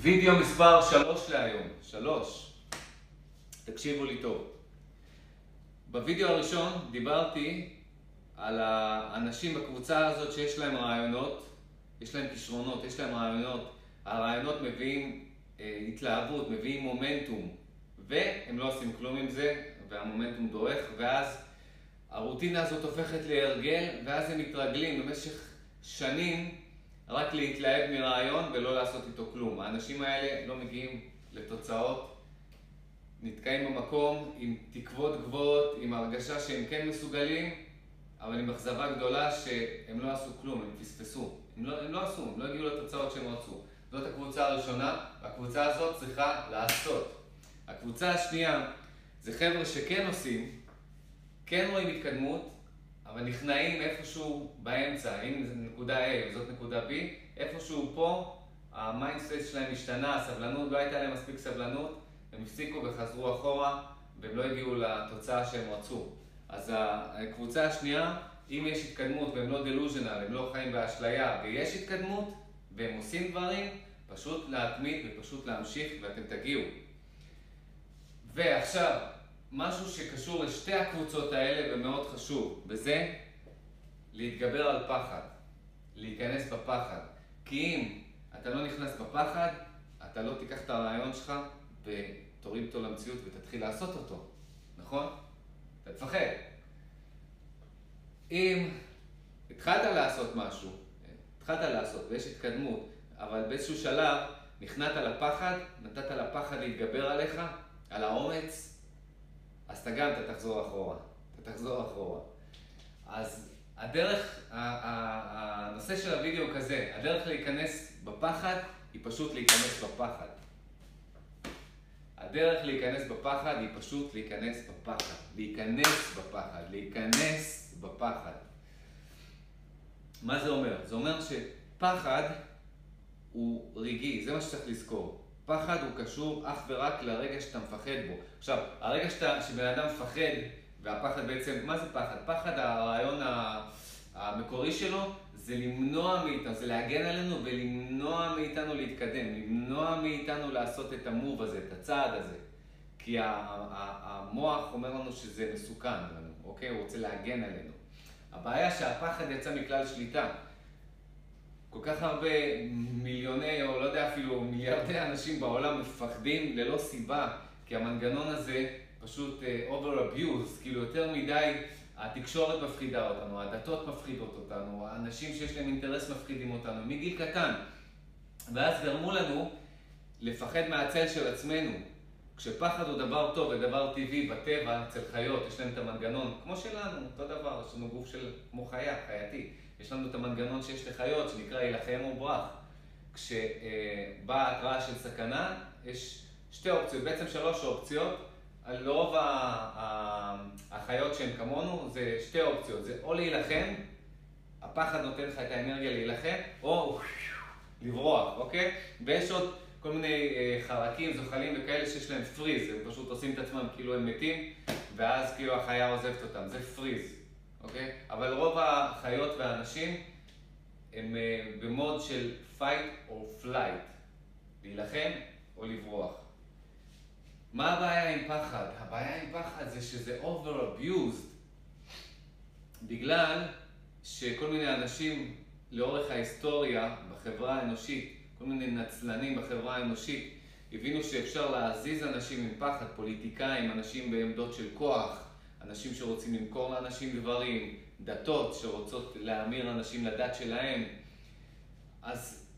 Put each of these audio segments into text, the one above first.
וידאו מספר 3 להיום, 3. תקשיבו לי טוב. בווידאו הראשון דיברתי על האנשים בקבוצה הזאת שיש להם רעיונות, יש להם כישרונות, יש להם רעיונות. הרעיונות מביאים אה, התלהבות, מביאים מומנטום, והם לא עושים כלום עם זה, והמומנטום דועך, ואז הרוטינה הזאת הופכת להרגל, ואז הם מתרגלים במשך שנים רק להתלהב מרעיון ולא לעשות איתו כלום. האנשים האלה לא מגיעים לתוצאות, נתקעים במקום עם תקוות גבוהות, עם הרגשה שהם כן מסוגלים, אבל עם אכזבה גדולה שהם לא עשו כלום, הם פספסו. הם לא, הם לא עשו, הם לא הגיעו לתוצאות שהם רצו. זאת הקבוצה הראשונה, והקבוצה הזאת צריכה לעשות. הקבוצה השנייה זה חבר'ה שכן עושים, כן רואים התקדמות, אבל נכנעים איפשהו באמצע, אם זה נקודה A וזאת נקודה B, איפשהו פה ה mindset שלהם השתנה, הסבלנות, לא הייתה להם מספיק סבלנות, הם הפסיקו וחזרו אחורה, והם לא הגיעו לתוצאה שהם רצו. אז הקבוצה השנייה, אם יש התקדמות והם לא delusional, הם לא חיים באשליה, ויש התקדמות, והם עושים דברים, פשוט להתמיד ופשוט להמשיך ואתם תגיעו. ועכשיו, משהו שקשור לשתי הקבוצות האלה ומאוד חשוב, וזה להתגבר על פחד, להיכנס בפחד. כי אם אתה לא נכנס בפחד, אתה לא תיקח את הרעיון שלך ותוריד אותו למציאות ותתחיל לעשות אותו, נכון? אתה תפחד. אם התחלת לעשות משהו, התחלת לעשות ויש התקדמות, אבל באיזשהו שלב נכנעת לפחד, נתת לפחד להתגבר עליך, על האומץ, אז אתה גם אתה תחזור אחורה. אתה תחזור אחורה. אז הדרך, הנושא של הוידאו כזה, הדרך להיכנס בפחד היא פשוט להיכנס בפחד. הדרך להיכנס בפחד היא פשוט להיכנס בפחד. להיכנס בפחד, להיכנס בפחד. מה זה אומר? זה אומר שפחד הוא רגעי, זה מה שצריך לזכור. פחד הוא קשור אך ורק לרגע שאתה מפחד בו. עכשיו, הרגע שאתה, שבן אדם מפחד, והפחד בעצם, מה זה פחד? פחד, הרעיון המקורי שלו, זה למנוע מאיתנו, זה להגן עלינו ולמנוע מאיתנו להתקדם, למנוע מאיתנו לעשות את המוב הזה, את הצעד הזה. כי המוח אומר לנו שזה מסוכן לנו, אוקיי? הוא רוצה להגן עלינו. הבעיה שהפחד יצא מכלל שליטה. כל כך הרבה מיליוני, או לא יודע אפילו מיליארדי אנשים בעולם מפחדים ללא סיבה, כי המנגנון הזה פשוט uh, over abuse, כאילו יותר מדי התקשורת מפחידה אותנו, הדתות מפחידות אותנו, האנשים שיש להם אינטרס מפחידים אותנו, מגיל קטן. ואז גרמו לנו לפחד מהצל של עצמנו. כשפחד הוא דבר טוב ודבר טבעי בטבע, אצל חיות, יש להם את המנגנון, כמו שלנו, אותו דבר, יש לנו גוף של, כמו חיה, חייתי. יש לנו את המנגנון שיש לחיות, שנקרא יילחם או ברח. כשבאה התראה של סכנה, יש שתי אופציות, בעצם שלוש אופציות. לרוב החיות שהן כמונו, זה שתי אופציות. זה או להילחם, הפחד נותן לך את האנרגיה להילחם, או לברוח, אוקיי? ויש עוד כל מיני אה, חרקים, זוחלים וכאלה שיש להם פריז, הם פשוט עושים את עצמם כאילו הם מתים, ואז כאילו החיה עוזבת אותם, זה פריז. אוקיי? אבל רוב החיות והאנשים הם אה, במוד של fight or flight, להילחם או לברוח. מה הבעיה עם פחד? הבעיה עם פחד זה שזה over abused בגלל שכל מיני אנשים לאורך ההיסטוריה בחברה האנושית, כל מיני נצלנים בחברה האנושית, הבינו שאפשר להזיז אנשים עם פחד, פוליטיקאים, אנשים בעמדות של כוח, אנשים שרוצים למכור לאנשים דברים, דתות שרוצות להמיר אנשים לדת שלהם. אז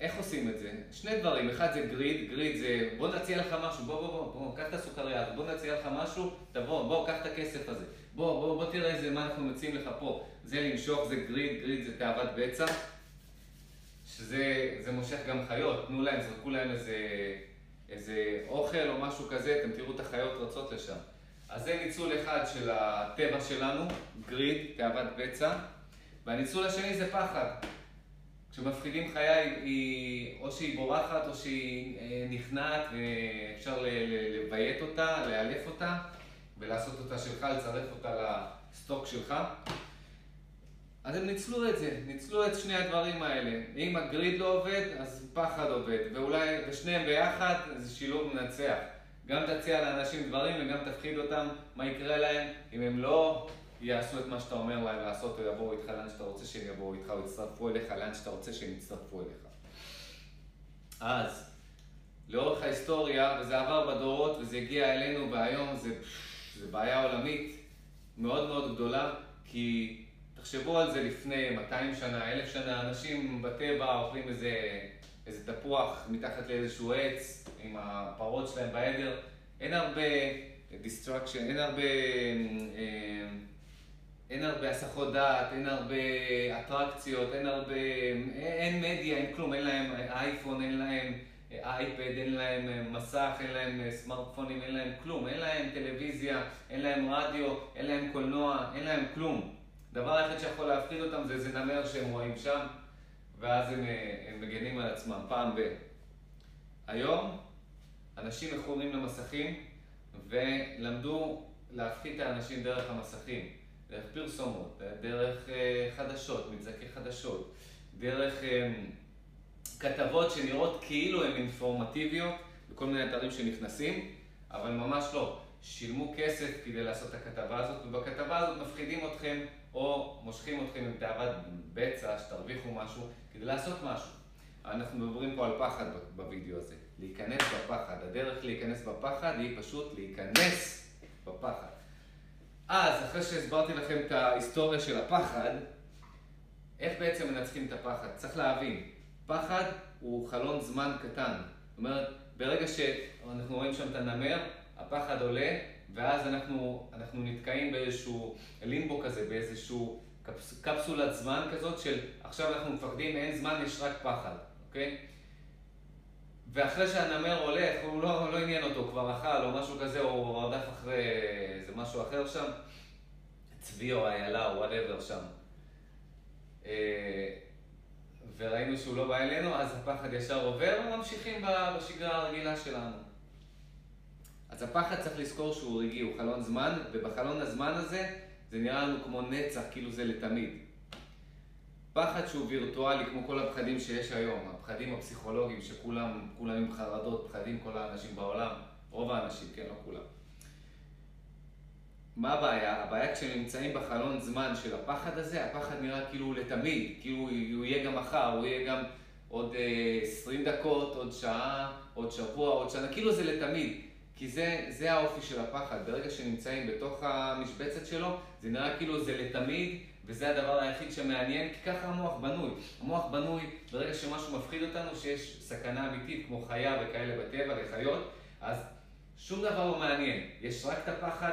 איך עושים את זה? שני דברים, אחד זה גריד, גריד זה בוא נציע לך משהו, בוא בוא בוא, בוא קח את הסוכריה, בוא נציע לך משהו, תבוא, בוא קח את הכסף הזה, בוא בוא בוא תראה איזה מה אנחנו מציעים לך פה, זה למשוך, זה גריד, גריד זה תאוות בצע, שזה מושך גם חיות, תנו להם, זרקו להם איזה, איזה אוכל או משהו כזה, אתם תראו את החיות רצות לשם. אז זה ניצול אחד של הטבע שלנו, גריד, תאוות בצע, והניצול השני זה פחד. כשמפחידים חיה היא או שהיא בורחת או שהיא אה, נכנעת ואפשר לביית אותה, לאלף אותה ולעשות אותה שלך, לצרף אותה לסטוק שלך. אז הם ניצלו את זה, ניצלו את שני הדברים האלה. אם הגריד לא עובד, אז פחד עובד, ואולי, ושניהם ביחד, זה שילוב מנצח. גם תציע לאנשים דברים וגם תפחיד אותם מה יקרה להם אם הם לא יעשו את מה שאתה אומר להם לעשות, או יבואו איתך לאן שאתה רוצה שהם יבואו איתך, או יצטרפו אליך לאן שאתה רוצה שהם יצטרפו אליך. אז, לאורך ההיסטוריה, וזה עבר בדורות, וזה הגיע אלינו, והיום זה, זה בעיה עולמית מאוד מאוד גדולה, כי תחשבו על זה לפני 200 שנה, 1,000 שנה, אנשים בטבע אוכלים איזה, איזה תפוח מתחת לאיזשהו עץ עם הפרות שלהם בעדר. אין הרבה destruction, אין הרבה, אה, אין הרבה הסחות דעת, אין הרבה אטרקציות, אין הרבה, אין מדיה, אין כלום, אין להם אייפון, אין להם אייפד, אין להם מסך, אין להם סמארטפונים, אין להם כלום, אין להם טלוויזיה, אין להם רדיו, אין להם קולנוע, אין להם כלום. הדבר היחיד שיכול להפחיד אותם זה איזה נמר שהם רואים שם, ואז הם, אה, הם מגנים על עצמם, פעם ב... היום אנשים מכורים למסכים ולמדו להפחית את האנשים דרך המסכים, דרך פרסומות, דרך אה, חדשות, מבזקי חדשות, דרך אה, כתבות שנראות כאילו הן אינפורמטיביות בכל מיני אתרים שנכנסים, אבל ממש לא. שילמו כסף כדי לעשות את הכתבה הזאת, ובכתבה הזאת מפחידים אתכם או מושכים אתכם עם תאוות בצע, שתרוויחו משהו, כדי לעשות משהו. אנחנו מדברים פה על פחד בווידאו הזה. להיכנס בפחד. הדרך להיכנס בפחד היא פשוט להיכנס בפחד. אז, אחרי שהסברתי לכם את ההיסטוריה של הפחד, איך בעצם מנצחים את הפחד? צריך להבין, פחד הוא חלון זמן קטן. זאת אומרת, ברגע שאנחנו רואים שם את הנמר, הפחד עולה, ואז אנחנו, אנחנו נתקעים באיזשהו לימבו כזה, באיזשהו קפס, קפסולת זמן כזאת של עכשיו אנחנו מפחדים, אין זמן, יש רק פחד, אוקיי? ואחרי שהנמר הולך, הוא לא, לא עניין אותו, כבר אכל או משהו כזה, או רדף אחרי איזה משהו אחר שם, צבי או איילה או whatever שם. אה, וראינו שהוא לא בא אלינו, אז הפחד ישר עובר וממשיכים בשגרה הרגילה שלנו. אז הפחד צריך לזכור שהוא רגעי, הוא חלון זמן, ובחלון הזמן הזה זה נראה לנו כמו נצח, כאילו זה לתמיד. פחד שהוא וירטואלי, כמו כל הפחדים שיש היום, הפחדים הפסיכולוגיים שכולם, כולם עם חרדות, פחדים כל האנשים בעולם, רוב האנשים, כן, לא כולם. מה הבעיה? הבעיה כשנמצאים בחלון זמן של הפחד הזה, הפחד נראה כאילו לתמיד, כאילו הוא יהיה גם מחר, הוא יהיה גם עוד אה, 20 דקות, עוד שעה, עוד שבוע, עוד שנה, כאילו זה לתמיד. כי זה, זה האופי של הפחד, ברגע שנמצאים בתוך המשבצת שלו, זה נראה כאילו זה לתמיד, וזה הדבר היחיד שמעניין, כי ככה המוח בנוי. המוח בנוי ברגע שמשהו מפחיד אותנו, שיש סכנה אמיתית כמו חיה וכאלה בטבע, לחיות, אז שום דבר לא מעניין. יש רק את הפחד,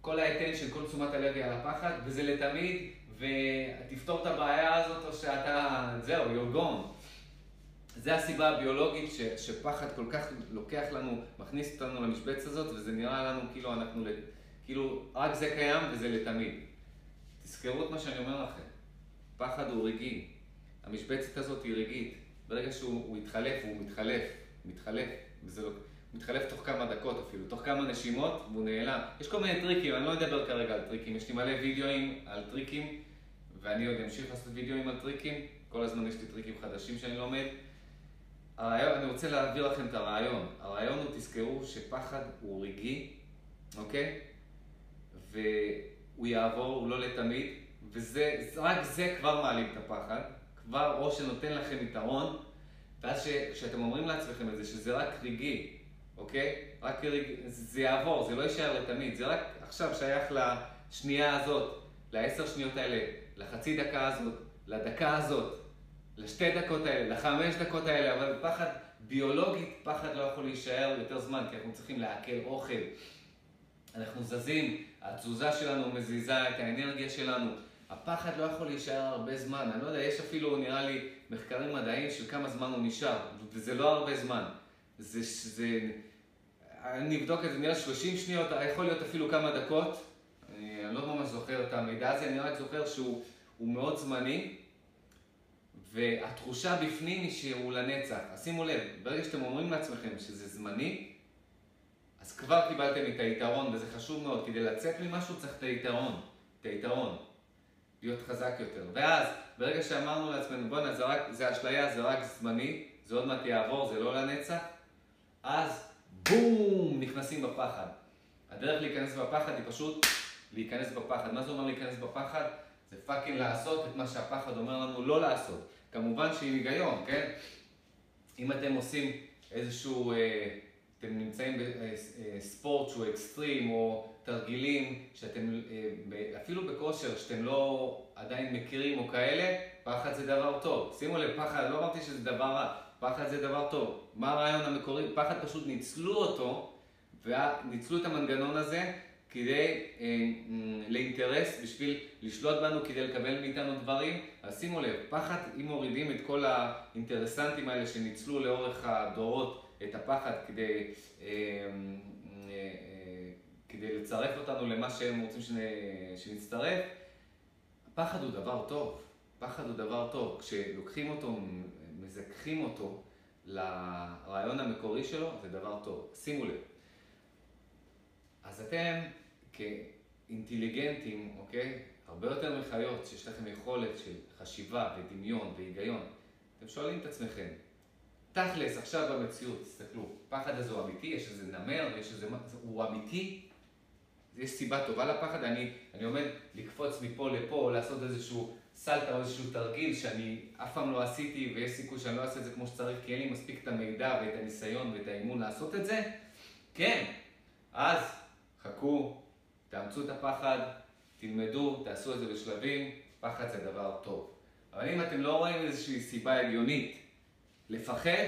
כל האטנשן, כל תשומת הלב היא על הפחד, וזה לתמיד, ותפתור את הבעיה הזאת, או שאתה, זהו, you're gone. זה הסיבה הביולוגית ש, שפחד כל כך לוקח לנו, מכניס אותנו למשבצת הזאת, וזה נראה לנו כאילו אנחנו, כאילו רק זה קיים וזה לתמיד. תזכרו את מה שאני אומר לכם, פחד הוא רגעי, המשבצת הזאת היא רגעית, ברגע שהוא יתחלף, הוא מתחלף, מתחלף, וזה לא... מתחלף תוך כמה דקות אפילו, תוך כמה נשימות, והוא נעלם. יש כל מיני טריקים, אני לא אדבר כרגע על טריקים, יש לי מלא וידאוים על טריקים, ואני עוד אמשיך לעשות וידאוים על טריקים, כל הזמן יש לי טריקים חדשים שאני לומד. הרעיון, אני רוצה להעביר לכם את הרעיון. הרעיון הוא, תזכרו שפחד הוא רגעי, אוקיי? והוא יעבור, הוא לא לתמיד, וזה, רק זה כבר מעלים את הפחד, כבר או שנותן לכם יתרון, ואז כשאתם אומרים לעצמכם את זה, שזה רק רגעי, אוקיי? רק רגעי, זה יעבור, זה לא יישאר לתמיד, זה רק עכשיו שייך לשנייה הזאת, לעשר שניות האלה, לחצי דקה הזאת, לדקה הזאת. לשתי דקות האלה, לחמש דקות האלה, אבל פחד ביולוגית, פחד לא יכול להישאר יותר זמן, כי אנחנו צריכים לעכל אוכל. אנחנו זזים, התזוזה שלנו מזיזה את האנרגיה שלנו. הפחד לא יכול להישאר הרבה זמן. אני לא יודע, יש אפילו, נראה לי, מחקרים מדעיים של כמה זמן הוא נשאר, וזה לא הרבה זמן. זה, זה, אני אבדוק את זה, נראה 30 שניות, יכול להיות אפילו כמה דקות. אני, אני לא ממש זוכר את המידע הזה, אני רק זוכר שהוא מאוד זמני. והתחושה בפנים היא שהוא לנצח. אז שימו לב, ברגע שאתם אומרים לעצמכם שזה זמני, אז כבר קיבלתם את היתרון, וזה חשוב מאוד. כדי לצאת ממשהו צריך את היתרון. את היתרון. להיות חזק יותר. ואז, ברגע שאמרנו לעצמנו, בואנה, זה, רק, זה אשליה, זה רק זמני, זה עוד מעט יעבור, זה לא לנצח, אז בום, נכנסים בפחד. הדרך להיכנס בפחד היא פשוט להיכנס בפחד. מה זה אומר להיכנס בפחד? זה פאקינג לעשות את מה שהפחד אומר לנו לא לעשות. כמובן שעם היגיון, כן? אם אתם עושים איזשהו, אה, אתם נמצאים בספורט אה, שהוא אקסטרים, או תרגילים שאתם, אה, אפילו בכושר, שאתם לא עדיין מכירים או כאלה, פחד זה דבר טוב. שימו לב, פחד, לא אמרתי שזה דבר רע, פחד זה דבר טוב. מה הרעיון המקורי? פחד פשוט ניצלו אותו, וניצלו את המנגנון הזה כדי אה, לאינטרס, בשביל לשלוט בנו, כדי לקבל מאיתנו דברים. אז שימו לב, פחד, אם מורידים את כל האינטרסנטים האלה שניצלו לאורך הדורות את הפחד כדי, אה, אה, כדי לצרף אותנו למה שהם רוצים שנצטרף, פחד הוא דבר טוב. פחד הוא דבר טוב. כשלוקחים אותו, מזכחים אותו לרעיון המקורי שלו, זה דבר טוב. שימו לב. אז אתם כאינטליגנטים, אוקיי? הרבה יותר מחיות שיש לכם יכולת של חשיבה ודמיון והיגיון. אתם שואלים את עצמכם, תכלס, עכשיו במציאות, תסתכלו, פחד הזה הוא אמיתי, יש איזה נמר, יש איזה... הוא אמיתי? יש סיבה טובה לפחד? אני, אני עומד לקפוץ מפה לפה, או לעשות איזשהו סלטה או איזשהו תרגיל שאני אף פעם לא עשיתי, ויש סיכוי שאני לא אעשה את זה כמו שצריך, כי אין לי מספיק את המידע ואת הניסיון ואת האימון לעשות את זה? כן. אז חכו, תאמצו את הפחד, תלמדו, תעשו את זה בשלבים, פחד זה דבר טוב. אבל אם אתם לא רואים איזושהי סיבה הגיונית לפחד,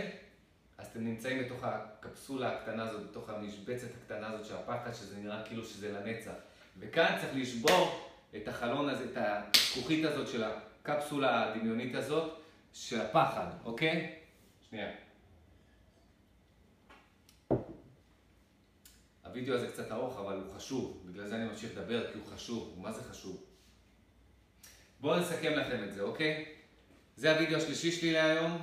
אז אתם נמצאים בתוך הקפסולה הקטנה הזאת, בתוך המשבצת הקטנה הזאת של הפחד, שזה נראה כאילו שזה לנצח. וכאן צריך לשבור את החלון הזה, את הזכוכית הזאת של הקפסולה הדמיונית הזאת, של הפחד, אוקיי? שנייה. הווידאו הזה קצת ארוך, אבל הוא חשוב. בגלל זה אני ממשיך לדבר, כי הוא חשוב. מה זה חשוב? בואו נסכם לכם את זה, אוקיי? זה הווידאו השלישי שלי להיום.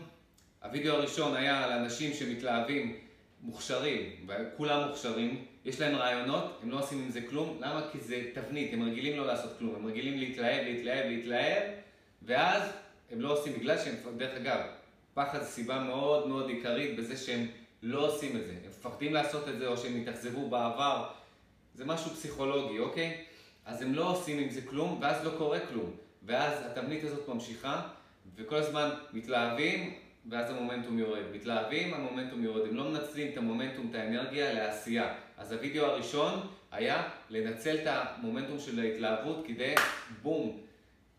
הווידאו הראשון היה על אנשים שמתלהבים, מוכשרים, וכולם מוכשרים, יש להם רעיונות, הם לא עושים עם זה כלום. למה? כי זה תבנית, הם רגילים לא לעשות כלום. הם רגילים להתלהב, להתלהב, להתלהב, ואז הם לא עושים בגלל שהם, דרך אגב, פחד זה סיבה מאוד מאוד עיקרית בזה שהם לא עושים את זה. מפחדים לעשות את זה או שהם התאכזבו בעבר. זה משהו פסיכולוגי, אוקיי? אז הם לא עושים עם זה כלום, ואז לא קורה כלום. ואז התבנית הזאת ממשיכה, וכל הזמן מתלהבים, ואז המומנטום יורד. מתלהבים, המומנטום יורד. הם לא מנצלים את המומנטום, את האנרגיה, לעשייה. אז הווידאו הראשון היה לנצל את המומנטום של ההתלהבות כדי, בום,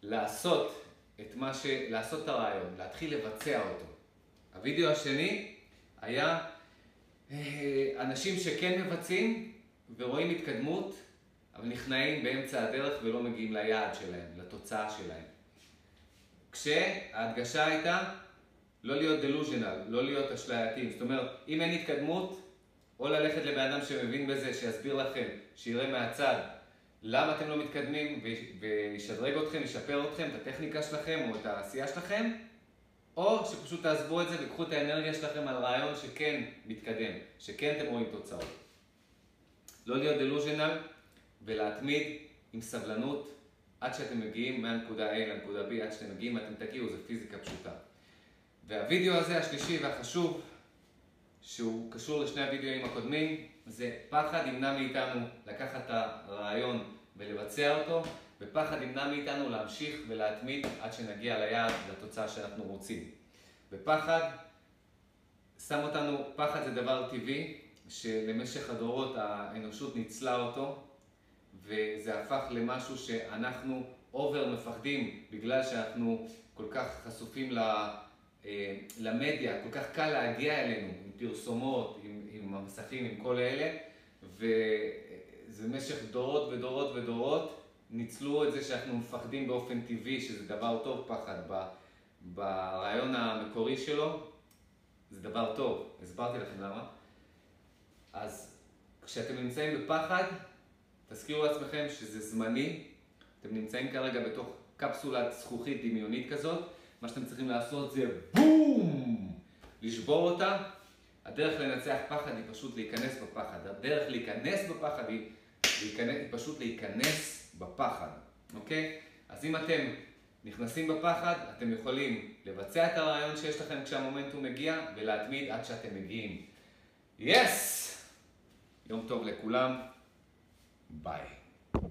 לעשות את מה ש... לעשות את הרעיון, להתחיל לבצע אותו. הווידאו השני היה אנשים שכן מבצעים ורואים התקדמות, אבל נכנעים באמצע הדרך ולא מגיעים ליעד שלהם, לתוצאה שלהם. כשההדגשה הייתה לא להיות דלוז'נל, לא להיות אשלייתיים. זאת אומרת, אם אין התקדמות, או ללכת לבן אדם שמבין בזה, שיסביר לכם, שיראה מהצד למה אתם לא מתקדמים וישדרג אתכם, ישפר אתכם, את הטכניקה שלכם או את העשייה שלכם, או שפשוט תעזבו את זה וקחו את האנרגיה שלכם על רעיון שכן מתקדם, שכן אתם רואים תוצאות. לא להיות דלוז'נל ולהתמיד עם סבלנות עד שאתם מגיעים מהנקודה A לנקודה B, עד שאתם מגיעים, אתם תגיעו, זה פיזיקה פשוטה. והווידאו הזה, השלישי והחשוב, שהוא קשור לשני הווידאוים הקודמים, זה פחד ימנע מאיתנו לקחת את הרעיון ולבצע אותו, ופחד ימנע מאיתנו להמשיך ולהתמיד עד שנגיע ליעד, לתוצאה שאנחנו רוצים. ופחד שם אותנו, פחד זה דבר טבעי, שלמשך הדורות האנושות ניצלה אותו, וזה הפך למשהו שאנחנו אובר מפחדים בגלל שאנחנו כל כך חשופים אה, למדיה, כל כך קל להגיע אלינו עם פרסומות, עם, עם המסכים, עם כל אלה, וזה במשך דורות ודורות ודורות ניצלו את זה שאנחנו מפחדים באופן טבעי, שזה דבר טוב פחד, ברעיון המקורי שלו, זה דבר טוב, הסברתי לכם למה. אז כשאתם נמצאים בפחד, תזכירו לעצמכם שזה זמני, אתם נמצאים כרגע בתוך קפסולת זכוכית דמיונית כזאת, מה שאתם צריכים לעשות זה בום! לשבור אותה. הדרך לנצח פחד היא פשוט להיכנס בפחד. הדרך להיכנס בפחד היא, להיכנס, היא פשוט להיכנס בפחד, אוקיי? אז אם אתם נכנסים בפחד, אתם יכולים לבצע את הרעיון שיש לכם כשהמומנטום מגיע, ולהתמיד עד שאתם מגיעים. יס! Yes! יום טוב לכולם, ביי.